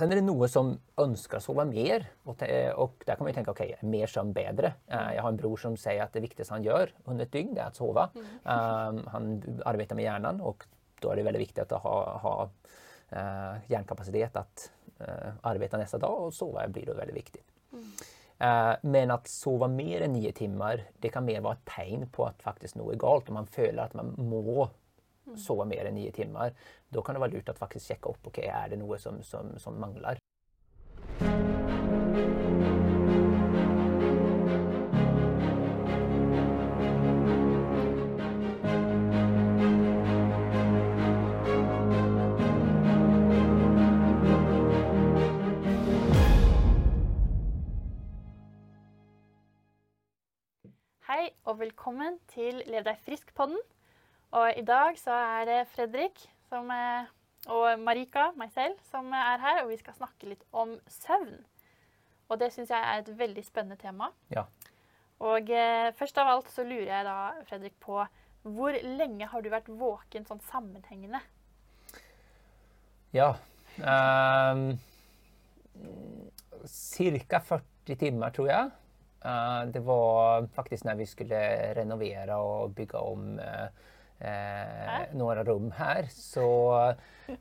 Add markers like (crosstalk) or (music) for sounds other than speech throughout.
Sen är det noe som ønsker å sove mer. Og, og der kan man jo tenke okay, mer sömn bedre. Uh, jeg har en bror som sier at det viktigste han gjør under et dygn, det er å sove. Uh, han arbeider med hjernen, og da er det veldig viktig å ha, ha uh, hjernekapasitet til uh, arbeide neste dag, og sove blir da veldig viktig. Mm. men å sove mer enn ni timmar, det kan mer være et tegn på at faktisk noe er galt. Om man føler at man må sove mer enn ni timer, da kan det være lurt å faktisk sjekke opp ok, er det noe som, som, som mangler. Hei og velkommen til Lev deg frisk-podden. Og i dag så er det Fredrik som, og Marika, meg selv, som er her. Og vi skal snakke litt om søvn. Og det syns jeg er et veldig spennende tema. Ja. Og eh, først av alt så lurer jeg da, Fredrik, på hvor lenge har du vært våken sånn sammenhengende? Ja um, Ca. 40 timer, tror jeg. Uh, det var faktisk når vi skulle renovere og bygge om uh, eh, några rum her, så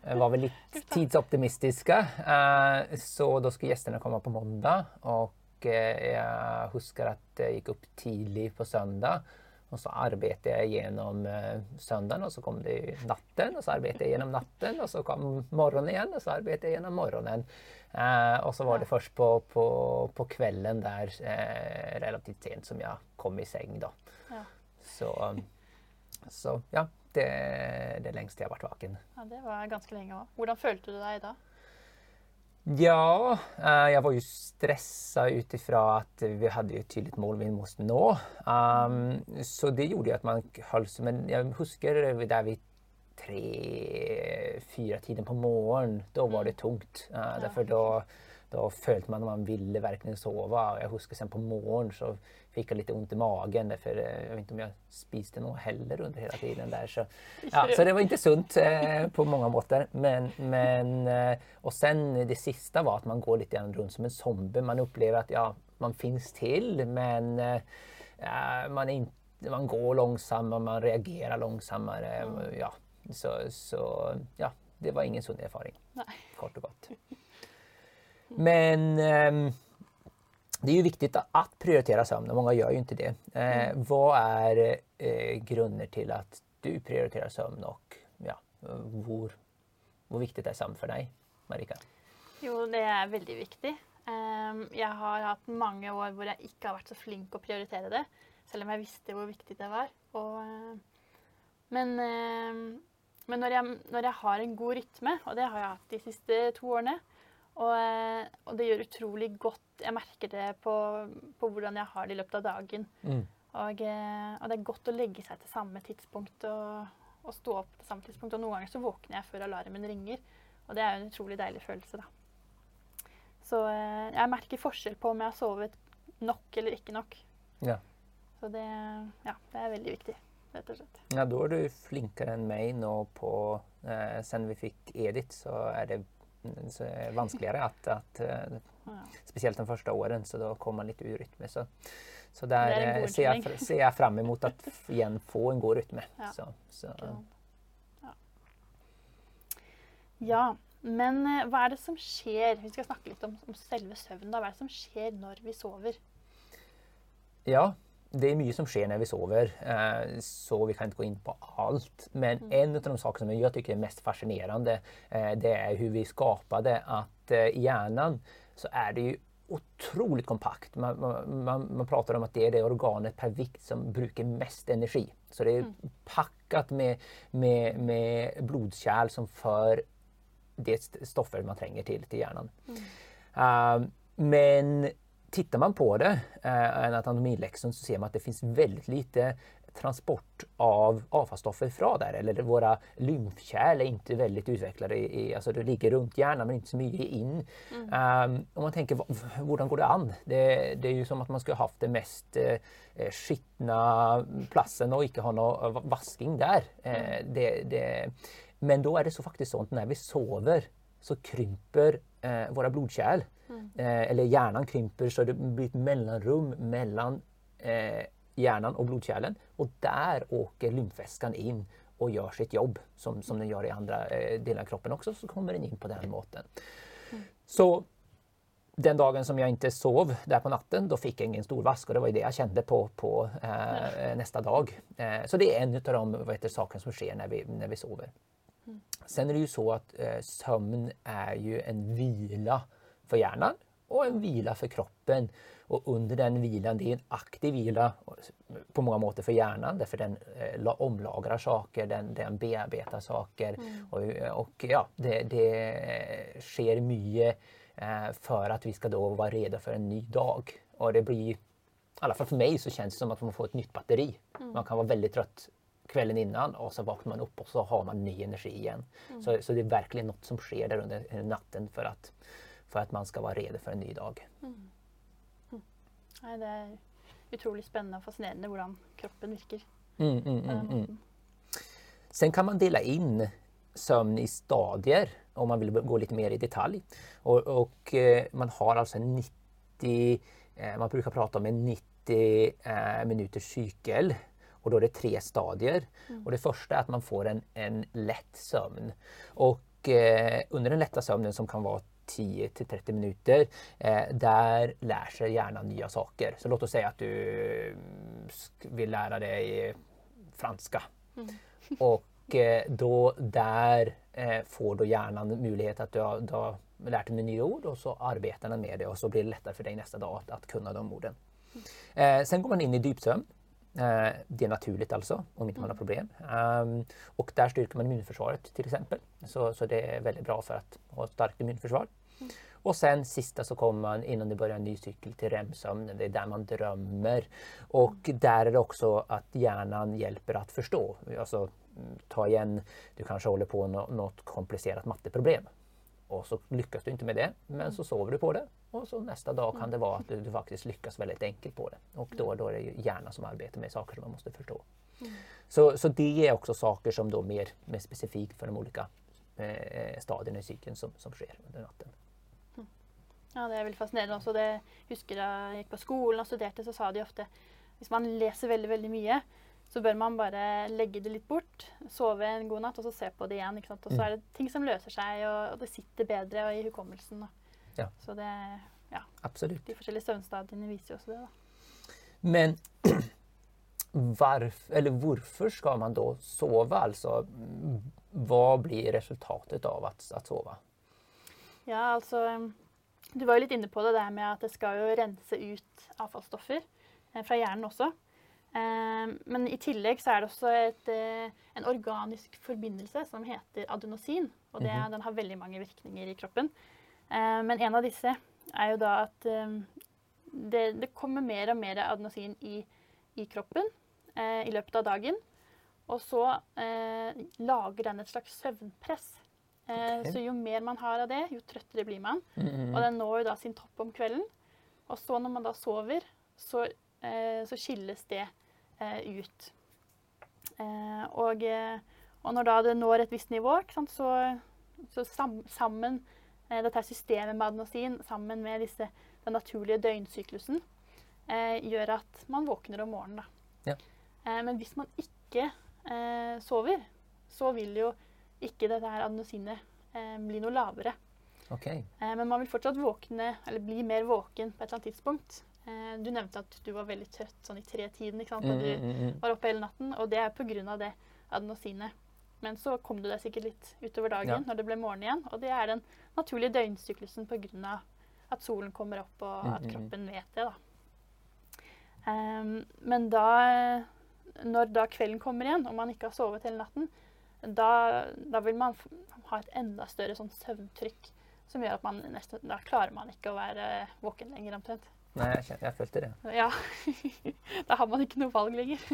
eh, var vi litt (laughs) tidsoptimistiske. Eh, så da skulle gjestene komme på mandag. Og eh, jeg husker at jeg gikk opp tidlig på søndag. Og så arbeidet jeg gjennom eh, søndagen, og så kom det natten. Og så arbeidet jeg gjennom natten, og så kom morgenen igjen, og så arbeidet jeg gjennom morgenen. Eh, og så var det først på, på, på kvelden der, eh, relativt sent, som jeg kom i seng, da. Ja. Så så ja, det er det lengste jeg har vært vaken. Ja, Det var ganske lenge òg. Hvordan følte du deg da? Ja, eh, jeg var jo stressa ut ifra at vi hadde et tydelig mål vi måtte nå. Um, så det gjorde at man holdt Men jeg husker der vi tre-fire-tiden på morgenen. Da var det tungt. Uh, derfor da, da følte man at man ville virkelig sove. Jeg husker sen på morgenen så fikk litt vondt i magen. For eh, jeg vet ikke om jeg spiste noe heller under hele tiden. der. Så, (laughs) ja, så det var ikke sunt eh, på mange måter. Men, men, eh, og sen det siste var at man går litt rundt som en zombie. Man opplever at ja, man finnes til, men eh, man, in, man, går langsommere, man reagerer langsommere. Ja, så, så, ja, det var ingen sunn erfaring. Kort og godt. Men um, det är ju viktigt att prioritera sömn och många gör ju inte det. Eh, mm. Vad är eh, grunder till att du prioriterer sömn og ja, hvor, hvor, viktig er søvn for deg, Marika? Jo, det er veldig viktig. Um, jeg har hatt mange år hvor jeg ikke har vært så flink å prioritere det, selv om jeg visste hvor viktig det var. Og, uh, men, uh, men når, jeg, når, jeg, har en god rytme, og det har jeg hatt de siste to årene, og, eh, og, det gjør utrolig godt. Jeg merker det på, på hvordan jeg har det i løpet av dagen. Mm. Og, eh, og, det er godt å legge seg til samme tidspunkt og, og, stå opp til samme tidspunkt. Og noen ganger så våkner jeg før alarmen ringer, og det er jo en utrolig deilig følelse, da. Så eh, jeg merker forskjell på om jeg har sovet nok eller ikke nok. Ja. Så det, ja, det er veldig viktig, rett og slett. Ja, da er du flinkere enn meg nå på eh, Siden vi fikk Edith, så er det så er det vanskeligere at, at uh, Spesielt de første årene, så da kommer man litt ur rytme. Så, så der uh, ser, jeg, ser jeg fram imot å igjen få en god rytme. Ja. Så, så. Ja. ja. Men uh, hva er det som skjer Vi skal snakke litt om, om selve søvnen. Hva er det som skjer når vi sover? Ja, det er mye som skjer når vi sover, eh, så vi kan ikke gå inn på alt. Men mm. en av de sakene som jeg syns er mest fascinerende, eh, det er hvordan vi skapte at eh, i hjernen så er det jo utrolig kompakt. Man, man, man, prater om at det er det organet per vikt som bruker mest energi. Så det er mm. pakket med, med, med blodkärl som fører det stoffet man trenger til, til hjernen. Mm. Uh, men Tittar man på det, eh, en anatomilektion, så ser man att det finns väldigt lite transport av avfallsstoffer fra der. Eller våre lymfkärl er ikke veldig utvecklade. I, alltså det ligger rundt hjärnan men ikke så mye inn. Mm. Um, om man tenker, hvordan går det an? Det, det, er jo som at man skulle hatt det mest eh, skitna plassen og ikke ha noe vasking der. Eh, det, det, men da er det så faktisk sånn at når vi sover, så krymper eh, våra blodkärl. Mm. Eh, eller hjernen krymper så det blir et mellomrom mellom eh, hjernen og blodkjernen. Og der åker lymfväskan inn og gjør sitt jobb som, som den gjør i andre eh, deler av kroppen også. Så kommer den inn på den måten. Så den dagen som jeg ikke sov der på natten, da fikk jeg ingen stor vask Og det var det jeg kjente på, på eh, neste dag. Eh, så det er en av de sakerna som sker når vi, når vi sover. Sen er det jo så at eh, søvn er jo en vila för hjärnan och en vila för kroppen. Och under den vilan, det är en aktiv vila på många måter för hjärnan därför den eh, omlagrar saker, den, den bearbetar saker. Och, och ja, det, det sker mycket eh, för att vi ska då vara redo för en ny dag. Och det blir, i alla fall för mig så känns det som att man får ett nytt batteri. Man kan vara väldigt trött kvällen innan och så vaknar man upp och så har man ny energi igen. Så, så det är verkligen något som sker där under natten för att, för at man skal være rede for en ny dag. Nei, det er utrolig spennende og fascinerende hvordan kroppen virker. Mm, mm, mm, mm. Sen kan man dela in sömn i stadier om man vill gå lite mer i detalj. Och, och eh, man har alltså en 90, eh, man brukar prata om en 90 eh, minuters cykel. Och då är det tre stadier. Och det första är att man får en, en lätt sömn. Och eh, under den lätta sömnen som kan vara 10 till 30 minuter, eh, där lär sig hjärnan nya saker. Så låt oss säga att du vil lære vill lära dig franska. Och eh, då där eh, får då hjärnan möjlighet att du har, du har lärt dig nya ord och så arbetar den med det och så blir det lättare för dig nästa dag att, att kunna de orden. Eh, sen går man in i djupsömn. Det är naturligt alltså, om inte man har problem. Um, och där styrker man immunförsvaret till exempel. Så, så det är väldigt bra för att ha ett starkt immunförsvar. Och sen sista så kommer man innan det börjar en ny cykel till REM-sömnen. Det är där man drömmer. Och där är det också att hjärnan hjälper att förstå. Alltså mm, ta igen, du kanske håller på med nå- något komplicerat matteproblem. Och så lyckas du inte med det, men så sover du på det. Och så nästa dag kan det vara att du, du faktiskt lyckas väldigt enkelt på det. Och då, då är det hjärnan som arbetar med saker som man måste förstå. Så, så det är också saker som då mer, mer specifikt för de olika eh, stadierna i cykeln som, som sker under natten. Ja, det er veldig fascinerende også. Det husker jeg gikk på skolen og studerte, så sa de ofte hvis man leser veldig, veldig mye, så bør man bare legge det litt bort, sove en god natt, og så se på det igjen. ikke sant? Og så er det ting som løser seg, og, det sitter bedre i hukommelsen. Ja. Så det, ja, Absolutt. de forskjellige søvnstadiene viser jo også det. da. Men (clears throat) varf, eller varför ska man da sove? Altså hva blir resultatet av at, att sova? Ja, altså Du var jo litt inne på det der med at det skal jo rense ut avfallsstoffer eh, fra hjernen også. Eh, men i tillegg så er det også et, eh, en organisk forbindelse som heter adenosin. Og det, den har veldig mange virkninger i kroppen. Men en av disse er jo da at det, det kommer mer og mer adenosin i, i kroppen i løpet av dagen. Og så lager den et slags søvnpress. Eh, Ok. Så jo mer man har av det, jo trøttere blir man. Mm, Og den når jo da sin topp om kvelden. Og så når man da sover, så, eh, så skilles det eh, ut. Eh, og, og når da det når et visst nivå, sant, så, så sam, sammen Dette systemet med adenosin sammen med disse, den naturlige døgnsyklusen eh, gjør at man våkner om morgenen. Da. Ja. Eh, men hvis man ikke eh, sover, så vil jo ikke dette her adenosinet eh, blir noe lavere. Okay. Eh, Men man vil fortsatt våkne, eller bli mer våken på et eller annet tidspunkt. Eh, Du nevnte at du var veldig trøtt sånn i tretiden ikke sant? Mm, når du mm, mm. var oppe hele natten, og det er pga. det adenosinet. Men så kom du deg sikkert litt utover dagen Ja. når det ble morgen igjen, og det er den naturlige døgnsyklusen pga. at solen kommer opp og Mm, at mm, mm. kroppen vet det. da. Um, men da, når da kvelden kommer igjen, og man ikke har sovet hele natten, da, da vil man ha et enda større sånn søvntrykk som gjør at man nesten, da klarer man ikke å være våken lenger omtrent. Nei, jeg, jeg følte det. Ja, (laughs) da har man ikke noe valg lenger. (laughs)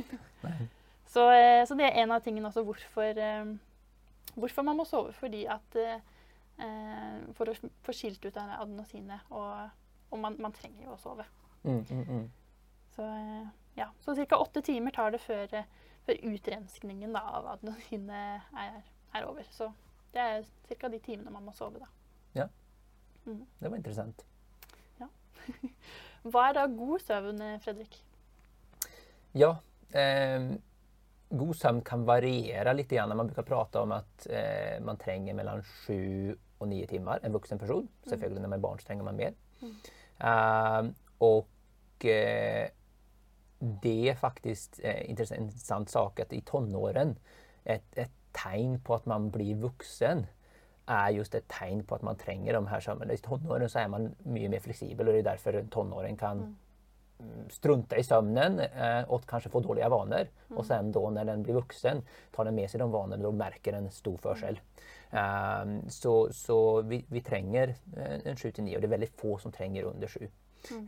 Så, eh, så det er en av tingene også hvorfor, eh, hvorfor man må sove. Fordi at eh, For å få skilt ut denne adenosinet. Og, og man, man trenger jo å sove. Mm, mm, mm. Så ja, så ca. åtte timer tar det før, før utrenskningen da, av adenosinet er, er over. Så det er ca. de timene man må sove, da. Mm. Det var interessant. (laughs) Hva er da god søvn, eh, Fredrik? Ja, eh, god søvn kan variere litt. Igjen. Man bruker prate om at eh, man trenger mellom sju og ni timer. en voksen person. Selvfølgelig når man er barn så tränger man mer. Eh, og eh, det er faktisk en intressant, intressant sak at i tonåren, et, et, tegn på at man blir vuxen er just et tegn på at man trenger de her sammen. I tonåren så er man mye mer flexibel og det er derfor en tonåring kan strunte strunta i søvnen eh, kanskje kanske få dårlige vaner. Og sen da når den blir vuxen tar den med seg de vanene og merker den stor forskjell. Ehm, så så vi, vi trenger eh, en sju til ni, og det er veldig få som trenger under 7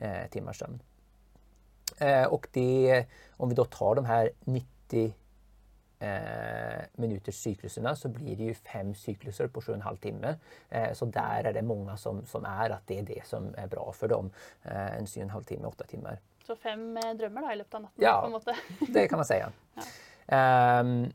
eh, timmars sömn. Eh, och det, om vi då tar de här 90 eh, minuters cykluserna så blir det ju fem cykluser på 7,5 timme. Eh, så där är det många som, som är att det är det som är bra för dem. Eh, en 7,5 timme, 8 timmar. Så fem drömmar drømmer i løpet av natten? Ja. på en måte. Det kan man säga. (laughs) Ehm,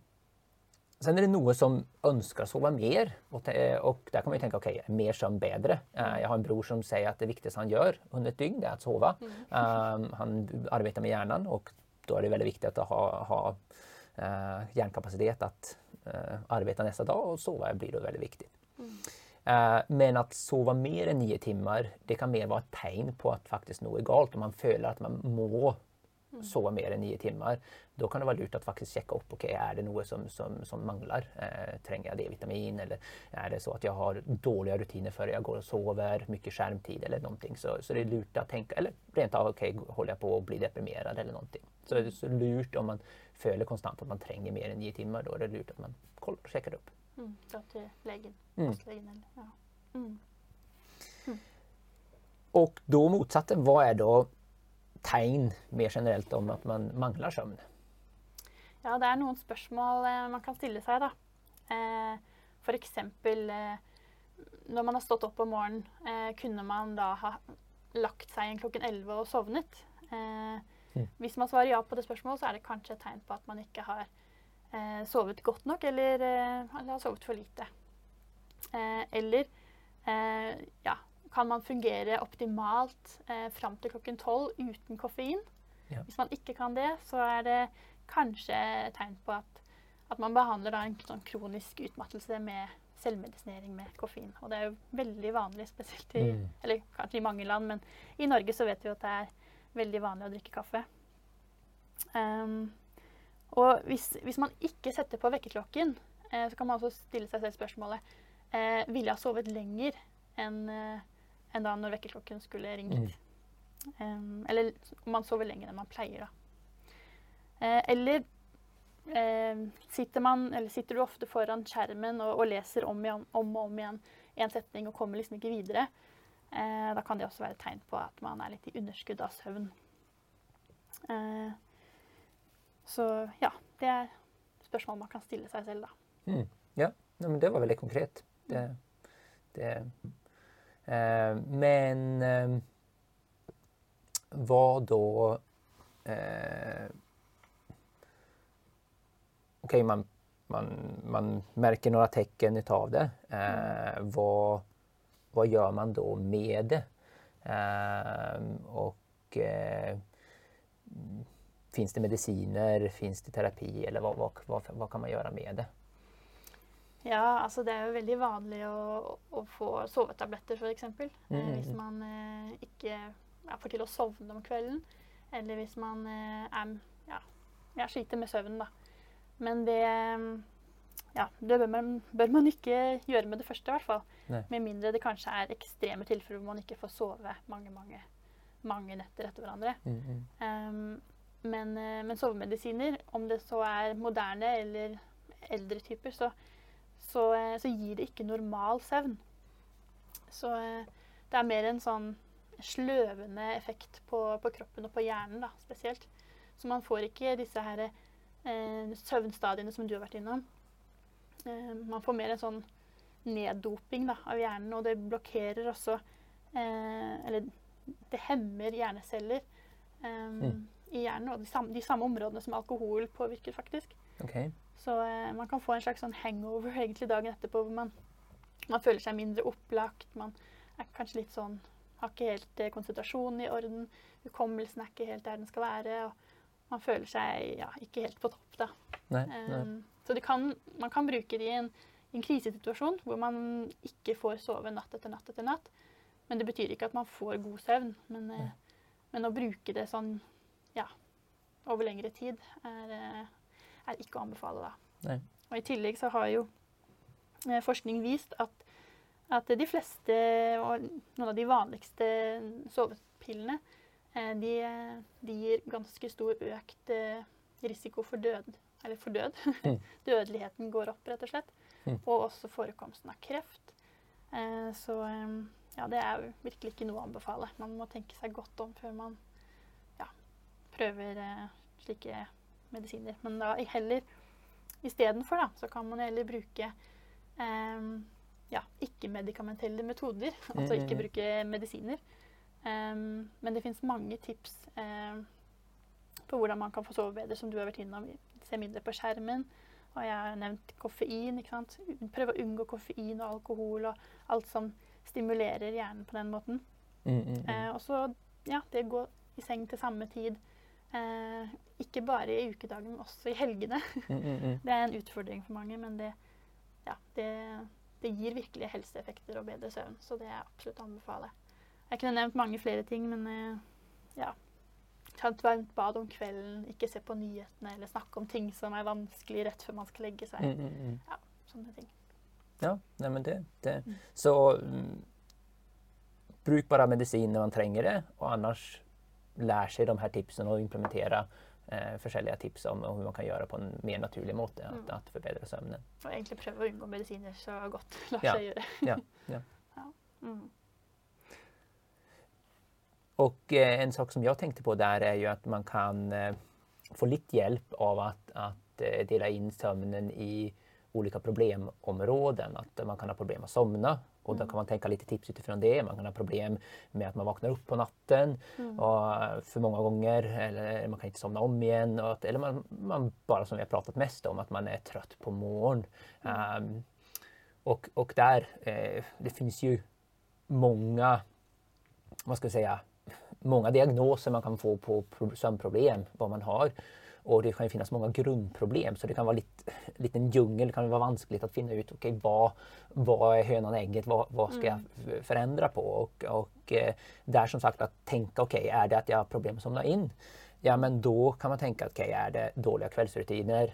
sen är det noe som ønsker å sove mer. Og, og der kan man ju tänka, okej, okay, mer sömn bedre? Eh, jag har en bror som säger att det viktigaste han gör under ett dygn det är att sova. Ehm, han arbetar med hjärnan och då är det väldigt viktigt att ha, ha uh, hjärnkapacitet att uh, arbeta nästa dag och sova blir då väldigt viktigt. Uh, men att sova mer än nio timmar, det kan mer vara ett tegn på att faktiskt noe är galt. Om man føler att man må sove mer enn nio timer. Da kan det være lurt å faktisk checka opp ok, er det noe som, som, som mangler. Eh, trenger jeg D-vitamin eller er det så at jeg har dårligere rutiner før jeg går og sover, mye skjermtid eller noe. Så, så det er lurt å tenke eller rent av, ok, håller jeg på å bli deprimert eller noe. Så det er så lurt om man føler konstant at man trenger mer enn nio timer. Da er det lurt at man kollar och checkar upp. Mm, da til legen. Mm. Fastlegen eller ja. Mm. Mm. Og da motsatte, hva er då tegn mer generelt om at man mangler søvn? Ja, det er noen spørsmål eh, man kan stille seg, da. Eh, eksempel eh, når man har stått opp om morgenen, eh, kunne man da ha lagt seg igjen klokken 11 og sovnet? Mm. Hvis man svarer ja på det spørsmålet, så er det kanskje et tegn på at man ikke har eh, sovet godt nok, eller, eller har sovet for lite. Eh, eller eh, ja, kan man fungere optimalt eh, fram til klokken 12 uten koffein? Ja. Hvis man ikke kan det, så er det kanskje tegn på at, at man behandler da en sånn kronisk utmattelse med selvmedisinering med koffein. Og det er jo veldig vanlig, spesielt i, Mm. eller kanskje i mange land, men i Norge så vet vi at det er veldig vanlig å drikke kaffe. Um, og hvis, hvis man ikke setter på vekkerklokken, eh, så kan man også stille seg selv spørsmålet eh, Ville jeg ha sovet lenger enn eh, enn da når vekkerklokken skulle ringt? Um, eller om man sover lenger enn man pleier, da. Uh, eller uh, sitter, man, eller sitter du ofte foran skjermen og, og leser om, igjen, om og om igjen en setning og kommer liksom ikke videre? uh, da kan det også være et tegn på at man er litt i underskudd av søvn. Så ja, det er spørsmål man kan stille seg selv, da. Mm. Ja, men det var veldig konkret. Det, det, eh, men eh, vad då... Eh, Okej, man, man, man märker några tecken utav det. Eh, vad, vad gör man då med det? Eh, og eh, Finns det mediciner, finns det terapi eller vad, vad, vad, vad kan man göra med det? Ja, altså det er jo veldig vanlig å, å få sovetabletter f.eks. Eh, Mm. hvis man eh, ikke ja, får til å sovne om kvelden. Eller hvis man eh, er, ja, ja, sliter med søvnen, da. Men det ja, det bør man, bør man ikke gjøre med det første, i hvert fall. Nei. Med mindre det kanskje er ekstreme tilfeller hvor man ikke får sove mange, mange, mange netter etter hverandre. Mm, mm. Um, men, eh, men sovemedisiner, om det så er moderne eller eldre typer, så, så, eh, så gir det ikke normal søvn. Så eh, det er mer en sånn sløvende effekt på, på kroppen og på hjernen da, spesielt. Så man får ikke disse her eh, søvnstadiene som du har vært innom. Eh, man får mer en sånn neddoping da, av hjernen, og det blokkerer også eh, Eller det hemmer hjerneceller eh, Mm. i hjernen, og de samme, de samme områdene som alkohol påvirker, faktisk. Okej. Så eh, man kan få en slags sånn hangover (laughs) egentlig dagen etterpå, hvor man, man føler seg mindre opplagt, man er kanskje litt sånn Har ikke helt eh, konsentrasjonen i orden. Hukommelsen er ikke helt der den skal være. og man føler seg ja, ikke helt på topp. da. Nei, nei. Um, så det kan, man kan bruke det i en, i en krisesituasjon hvor man ikke får sove natt etter natt etter natt. Men det betyr ikke at man får god søvn. Men, eh, men å bruke det sånn ja, over lengre tid er, eh, er ikke å anbefale da. Nei. Og I tillegg så har jo eh, forskning vist at, at de fleste og noen av de vanligste sovepillene eh, de, de gir ganske stor økt eh, risiko for død. Eller for død. Mm. (laughs) Dødeligheten går opp, rett og slett. Mm. Og også forekomsten av kreft. Så ja, det er virkelig ikke noe å anbefale. Man må tenke seg godt om før man ja, prøver slike medisiner. Men da i- heller istedenfor, da, så kan man heller bruke eh, ja, ikke-medikamentelle metoder. Altså ikke Mm. bruke medisiner. Um, men det fins mange tips um, på hvordan man kan få sove bedre, som du har vært innom. Se mindre på skjermen. Og jeg har nevnt koffein. ikke sant? Prøv å unngå koffein og alkohol og alt som stimulerer hjernen på den måten. Mm, mm, mm. Eh, og så ja, det å gå i seng til samme tid. Eh, ikke bare i ukedagen, men også i helgene. (laughs) Mm, mm, mm. Det er en utfordring for mange, men det, ja, det, det gir virkelig helseeffekter og bedre søvn. Så det er absolutt å anbefale. Jeg kunne nevnt mange flere ting, men eh, ja. Ta et varmt bad om kvelden, ikke se på nyhetene eller snakke om ting som er vanskelig rett før man skal legge seg. Mm, mm, mm. Sånne ting. Ja, neimen det, det. Så mm, bruk bare medisin når man trenger det og annars lär sig de här tipsen och implementera eh, forskjellige tips om, om hur man kan gjøre på en mer naturlig måte att, Mm. att förbättra sömnen. Og egentlig prøve å unngå medisiner så godt lar (laughs) Ja. seg gjøre. Ja, (laughs) ja. Mm. Och eh, en sak som jag tänkte på där är ju att man kan eh, få litt hjelp av att, att eh, dela in sömnen i olika problemområden. Att man kan ha problem att somna och då Mm. kan man tänka lite tips utifrån det. Man kan ha problem med att man vaknar upp på natten Mm. och eh, för många gånger eller man kan inte somna om igen. Att, eller man, man bara som vi har pratat mest om att man är trött på morgonen. Mm. Um, och, och där, eh, det finns ju många, vad ska jag säga, många diagnoser man kan få på pro- sömnproblem, vad man har. Och det kan ju finnas många grundproblem så det kan vara lite, lite en djungel, det kan vara vanskligt att finna ut okay, vad, vad är hönan och ägget, vad, vad ska jag förändra på? Och, och eh, där som sagt att tänka okej, är det att jag har problem att somna in? Ja men då kan man tänka okej, är det dåliga kvällsrutiner?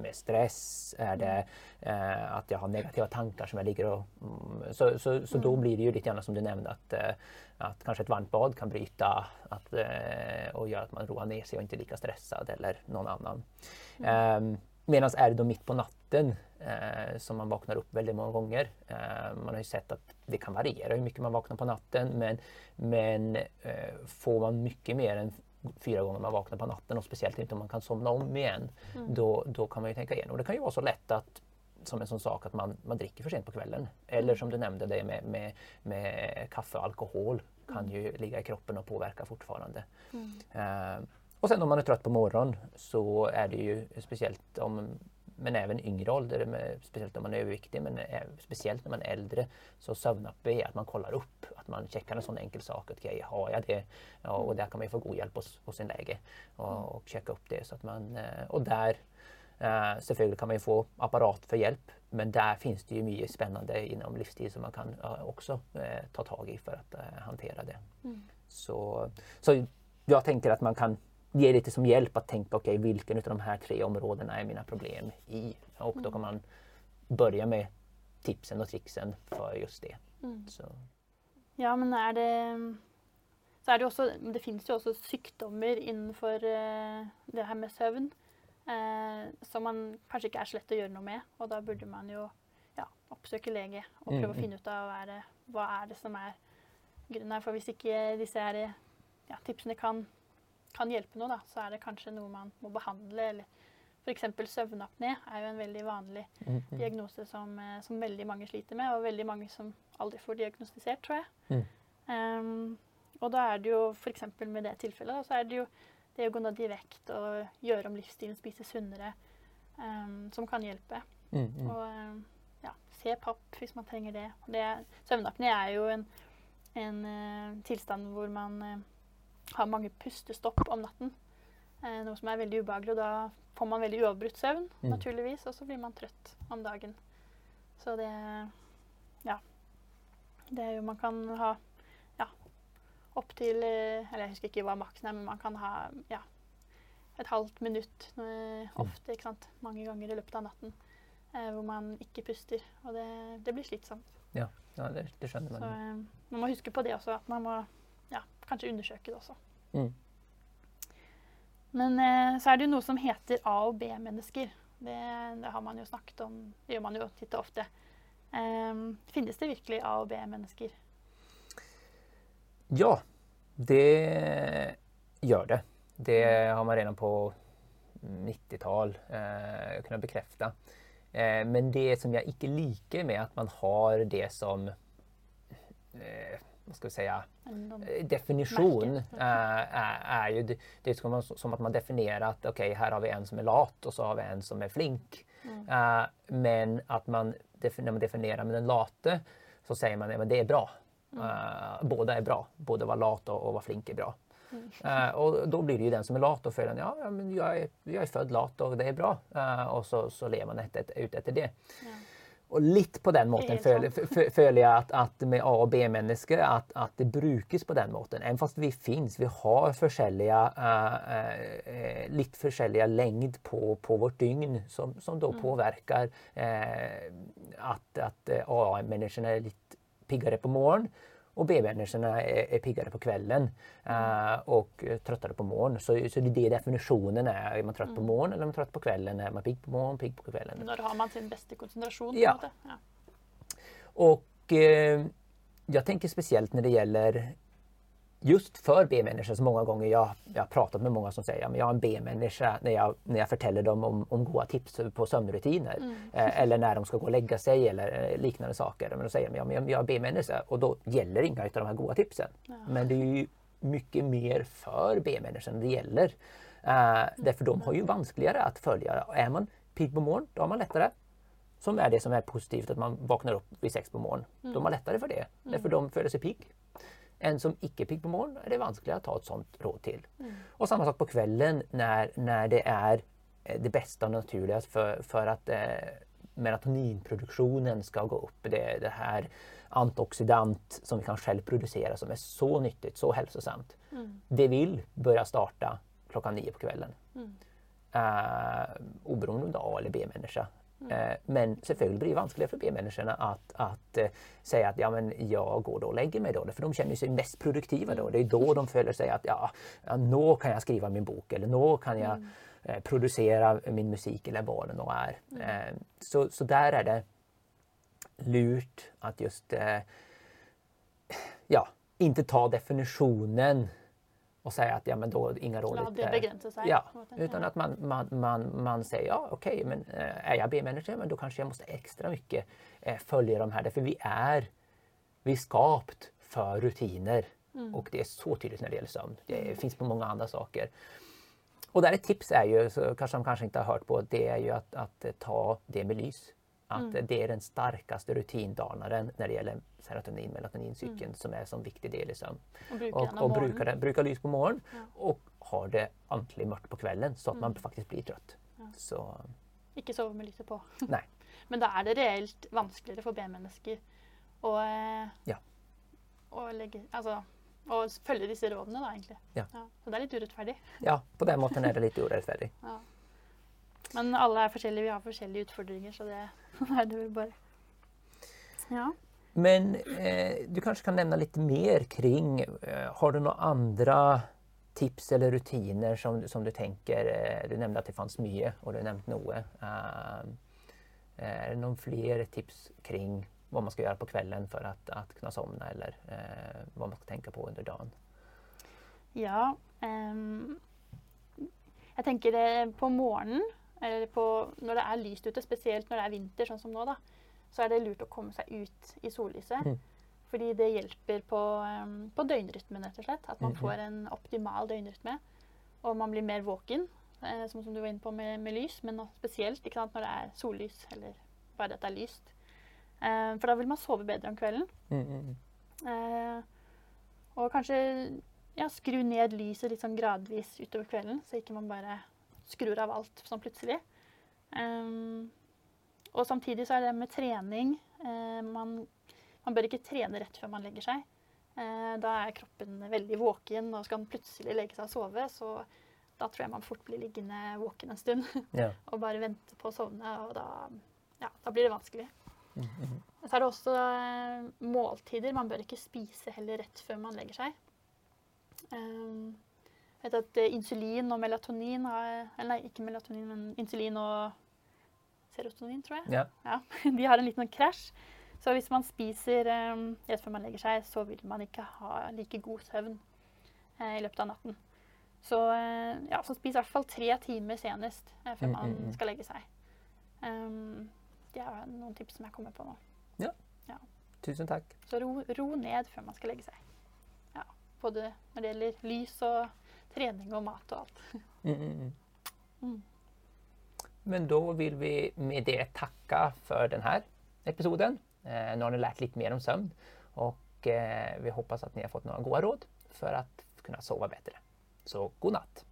Med stress? Er det eh, at jeg har negativa tanker som jeg ligger og Mm, så så, så mm. da blir det jo litt gjerne som du nevnte, at, at kanskje et varmt bad kan bryte at, og gjøre at man roer ned seg og ikke er lika stresset eller noen annen. Mm. Medan er det da mitt på natten eh, som man våkner opp veldig mange ganger. Eh, man har jo sett at det kan variere hvor mye man våkner på natten men, men eh, får man mye mer än fyra gånger man vaknar på natten och speciellt inte om man kan somna om igen Mm. då, då kan man ju tänka igenom. Det kan ju vara så lätt att som en sån sak att man, man dricker för sent på kvällen. Eller som du nämnde det med, med, med kaffe och alkohol kan ju ligga i kroppen och påverka fortfarande. Mm. Uh, och sen om man är trött på morgonen så är det ju speciellt om men även yngre ålder, med, speciellt om man är överviktig, men speciellt när man är äldre, så sömnapp är att man kollar upp, att man checkar en sån enkel sak. Att, okay, har jag det? Ja, och där kan man ju få god hjälp hos, hos sin läge och, och checka upp det. Så att man, eh, och där eh, selvfølgelig kan man få apparat for hjelp, men der finnes det mye spennende innom inom livsstil som man kan uh, også uh, ta tag i for å eh, hantera det. Mm. Så, så jeg tenker at man kan ge lite som hjälp att tänka okej vilken av de här tre områdena är mina problem i? Och då kan man börja med tipsen och triksen för just det. Mm. Så, Ja, men är det Så er det jo også Det finnes jo også sykdommer innenfor eh, det her med søvn eh, som man kanskje ikke er så lett å gjøre noe med. Og da burde man jo ja, oppsøke lege og prøve Mm, å finne ut av hva er, det, hva er det som er grunnen her. For hvis ikke disse her, ja, tipsene kan, kan hjelpe noe, da, så er det kanskje noe man må behandle. Eller f.eks. søvnapné er jo en veldig vanlig mm, mm. diagnose som, eh, som veldig mange sliter med, og veldig mange som aldri får diagnostisert, tror jeg. Mm. Um, og da er det jo f.eks. med det tilfellet, da, så er det jo det å gå ned i vekt og gjøre om livsstilen, spise sunnere, um, som kan hjelpe. Mm, mm. Og um, ja, se papp hvis man trenger det. det søvnapné er jo en, en uh, tilstand hvor man eh, har mange pustestopp om natten. Eh, noe som er veldig ubehagelig, og da får man veldig uavbrutt søvn, Mm. naturligvis, og så blir man trøtt om dagen. Så det Ja. Det er jo Man kan ha ja, opptil Eller jeg husker ikke hva maksen er, men man kan ha ja, et halvt minutt eh, ofte, ikke sant. Mange ganger i løpet av natten. Eh, hvor man ikke puster. Og det, det blir slitsomt. Ja, det, det skjønner Så man. eh, man må huske på det også, at man må ja, kanskje undersøke det også. Mm. Men eh, så er det jo noe som heter A- og B-mennesker. Det, det har man jo snakket om, det gjør man jo titt og ofte. Eh, finnes det virkelig A- og B-mennesker? Ja, det gjør det. Det har man redan på 90-tall eh, kunnat bekrefte. Eh, men det som jeg ikke liker med at man har det som eh, vad ska vi säga, En- eh, definition er, jo är, är ju det, det är som, att man definierar att okej, här har vi en som är lat och så har vi en som är flink. Mm. Eh, men att man, när man definierar med den late så säger man att det är bra. Eh, båda är bra. Både vara lat och, och vara flink är bra. Eh, och då blir det ju den som är lat och följer ja, ja men jag är, jag är född lat och det är bra. og och så, så lever man ut efter det. Ja. Og litt på den måten føler, føler jeg at, at med A- og B-mennesker at, at det brukes på den måten. Enn fast vi fins, vi har forskjellige, uh, uh, litt forskjellige lengd på, på vårt dygn som, som da påvirker uh, at, at A-menneskene er litt piggere på morgenen. Og B-människorna er, är piggere på kvelden eh, og tröttare på morgonen. Så, så det är det definisjonen er. Er man trøtt på morgonen eller är man trött på kvällen? Er man pigg på morgonen, pigg på kvelden? Når har man sin beste konsentrasjon? Ja. Ja. Och eh, jag tänker speciellt när det gäller just för B-människor så många gånger jag, jag har pratat med många som säger att jag är en B-människa när jag, när jag förtäller dem om, om goda tips på sömnrutiner. Eh, eller när de ska gå och lägga sig eller eh, liknande saker. Men då säger de ja, men jag, är B-människa och då gäller inga av de här goda tipsen. Men det är ju mycket mer för B-människan det gäller. Eh, därför de har ju vanskligare att följa. Är man pigg på morgonen, då har man lättare som är det som är positivt, att man vaknar upp vid sex på morgonen. De har lättare för det, därför de føler seg pigg. En som ikke er pigg på morgenen, er det vanskeligere å ta et sånt råd til. Og samme sak på kvelden når, når det er eh, det beste og naturligste for, for at eh, melatoninproduksjonen skal gå opp. Det, det her antioxidant som vi kan selv produsere, som er så nyttig, så hälsosamt. Det vil begynne starte klokka nio på kvelden. Eh, oberoende om det er A eller B-människa. Eh, men selvfølgelig blir det vanskeligere for B-menneskene att, att eh, säga att ja, men jag går då och lägger mig då. För de känner sig mest produktiva då. Det är då de føler seg at ja, ja, nå kan jeg skrive min bok eller nå kan jeg eh, produsere min musikk eller hva det nå er. Eh, så, så der er det lurt at just eh, ja, inte ta definisjonen och säga att ja, men då inga roligt. Ja, det eh, begrense seg. Ja, utan att man, man, man, man säger ja okej, men eh, är jag B-manager men då kanske jag måste extra mycket eh, följa de här. Därför vi är, vi är skapt för rutiner och det är så tydligt när det gäller sömn. Det finns på många andra saker. Och där ett tips är ju, så kanske de kanske inte har hört på, det är ju att, att ta det med lys. Att mm. det är den starkaste rutindanaren när det gäller serotonin, melatonincykeln som är en sån viktig del i sömn bruke den och, och brukar, det- brukar lys på morgonen och har det ordentlig mørkt på kvelden så att man faktisk blir trött. Så Ikke sove med lyset på. (laughs) Nei. Men da er det reelt vanskeligere for B-mennesker å, eh, Ja. å, legge, altså, å følge disse rådene, da, egentlig. Ja. Så det er litt urettferdig. ja, på den måten er det litt orättfärdigt. (laughs) Men alle er forskjellige, vi har forskjellige utfordringer, så (laughs) det er det vel bare. Ja. Men eh, du kanskje kan nevne litt mer kring, eh, har du noen andre tips eller rutiner som, som du tenker eh, du nevnte at det fanns mye og du nevnte noe. Eh, är det noen flere tips kring hva man skal gjøre på kvelden for at, at kunne sovne, eller eh, vad man skal tenke på under dagen? Ja. ehm, jeg tenker det på morgenen, eller på, når det er lyst ute, spesielt når det er vinter, sånn som nå, da, så er det lurt å komme seg ut i sollyset. Mm. Fordi det hjelper på, ehm, på døgnrytmen, rett og slett. At man Mhm. får en optimal døgnrytme. Og man blir mer våken, eh, som, som du var inne på med, med lys, men nå spesielt sant, når det er sollys, eller bare at det er lyst. Eh, for da vil man sove bedre om kvelden. Mm, mm, mm. Eh, kanskje ja, skru ned lyset litt sånn gradvis utover kvelden, så ikke man bare skrur av alt sånn plutselig. Um, og samtidig så er det med trening uh, man, man, bør ikke trene rett før man legger seg. Uh, da er kroppen veldig våken, og skal den plutselig legge seg og sove, så da tror jeg man fort blir liggende våken en stund (laughs) Ja. og bare vente på å sovne, og da, ja, da blir det vanskelig. Mhm. Så er det også eh, måltider. Man bør ikke spise heller rett før man legger seg. Um, vet at eh, insulin og melatonin har Eller nei, ikke melatonin, men insulin og serotonin, tror jeg. Ja. (laughs) De har en liten krasj. Så hvis man spiser um, rett før man legger seg, så vil man ikke ha like god søvn eh, i løpet av natten. Så, eh, ja, så spis i hvert fall tre timer senest eh, før Mm, man mm, mm. skal legge seg. Um, det er noen tips som jeg kommer på nå. Ja, Tusen takk. Så ro, ro ned før man skal legge seg. Ja, både når det gjelder lys og trening og mat og alt. Mm, mm, mm. Mm. Men da vil vi med det takke for denne episoden. Eh, nå har ni lært litt mer om søvn, og eh, vi håper at ni har fått noen gode råd for å kunne sove bedre. Så god natt.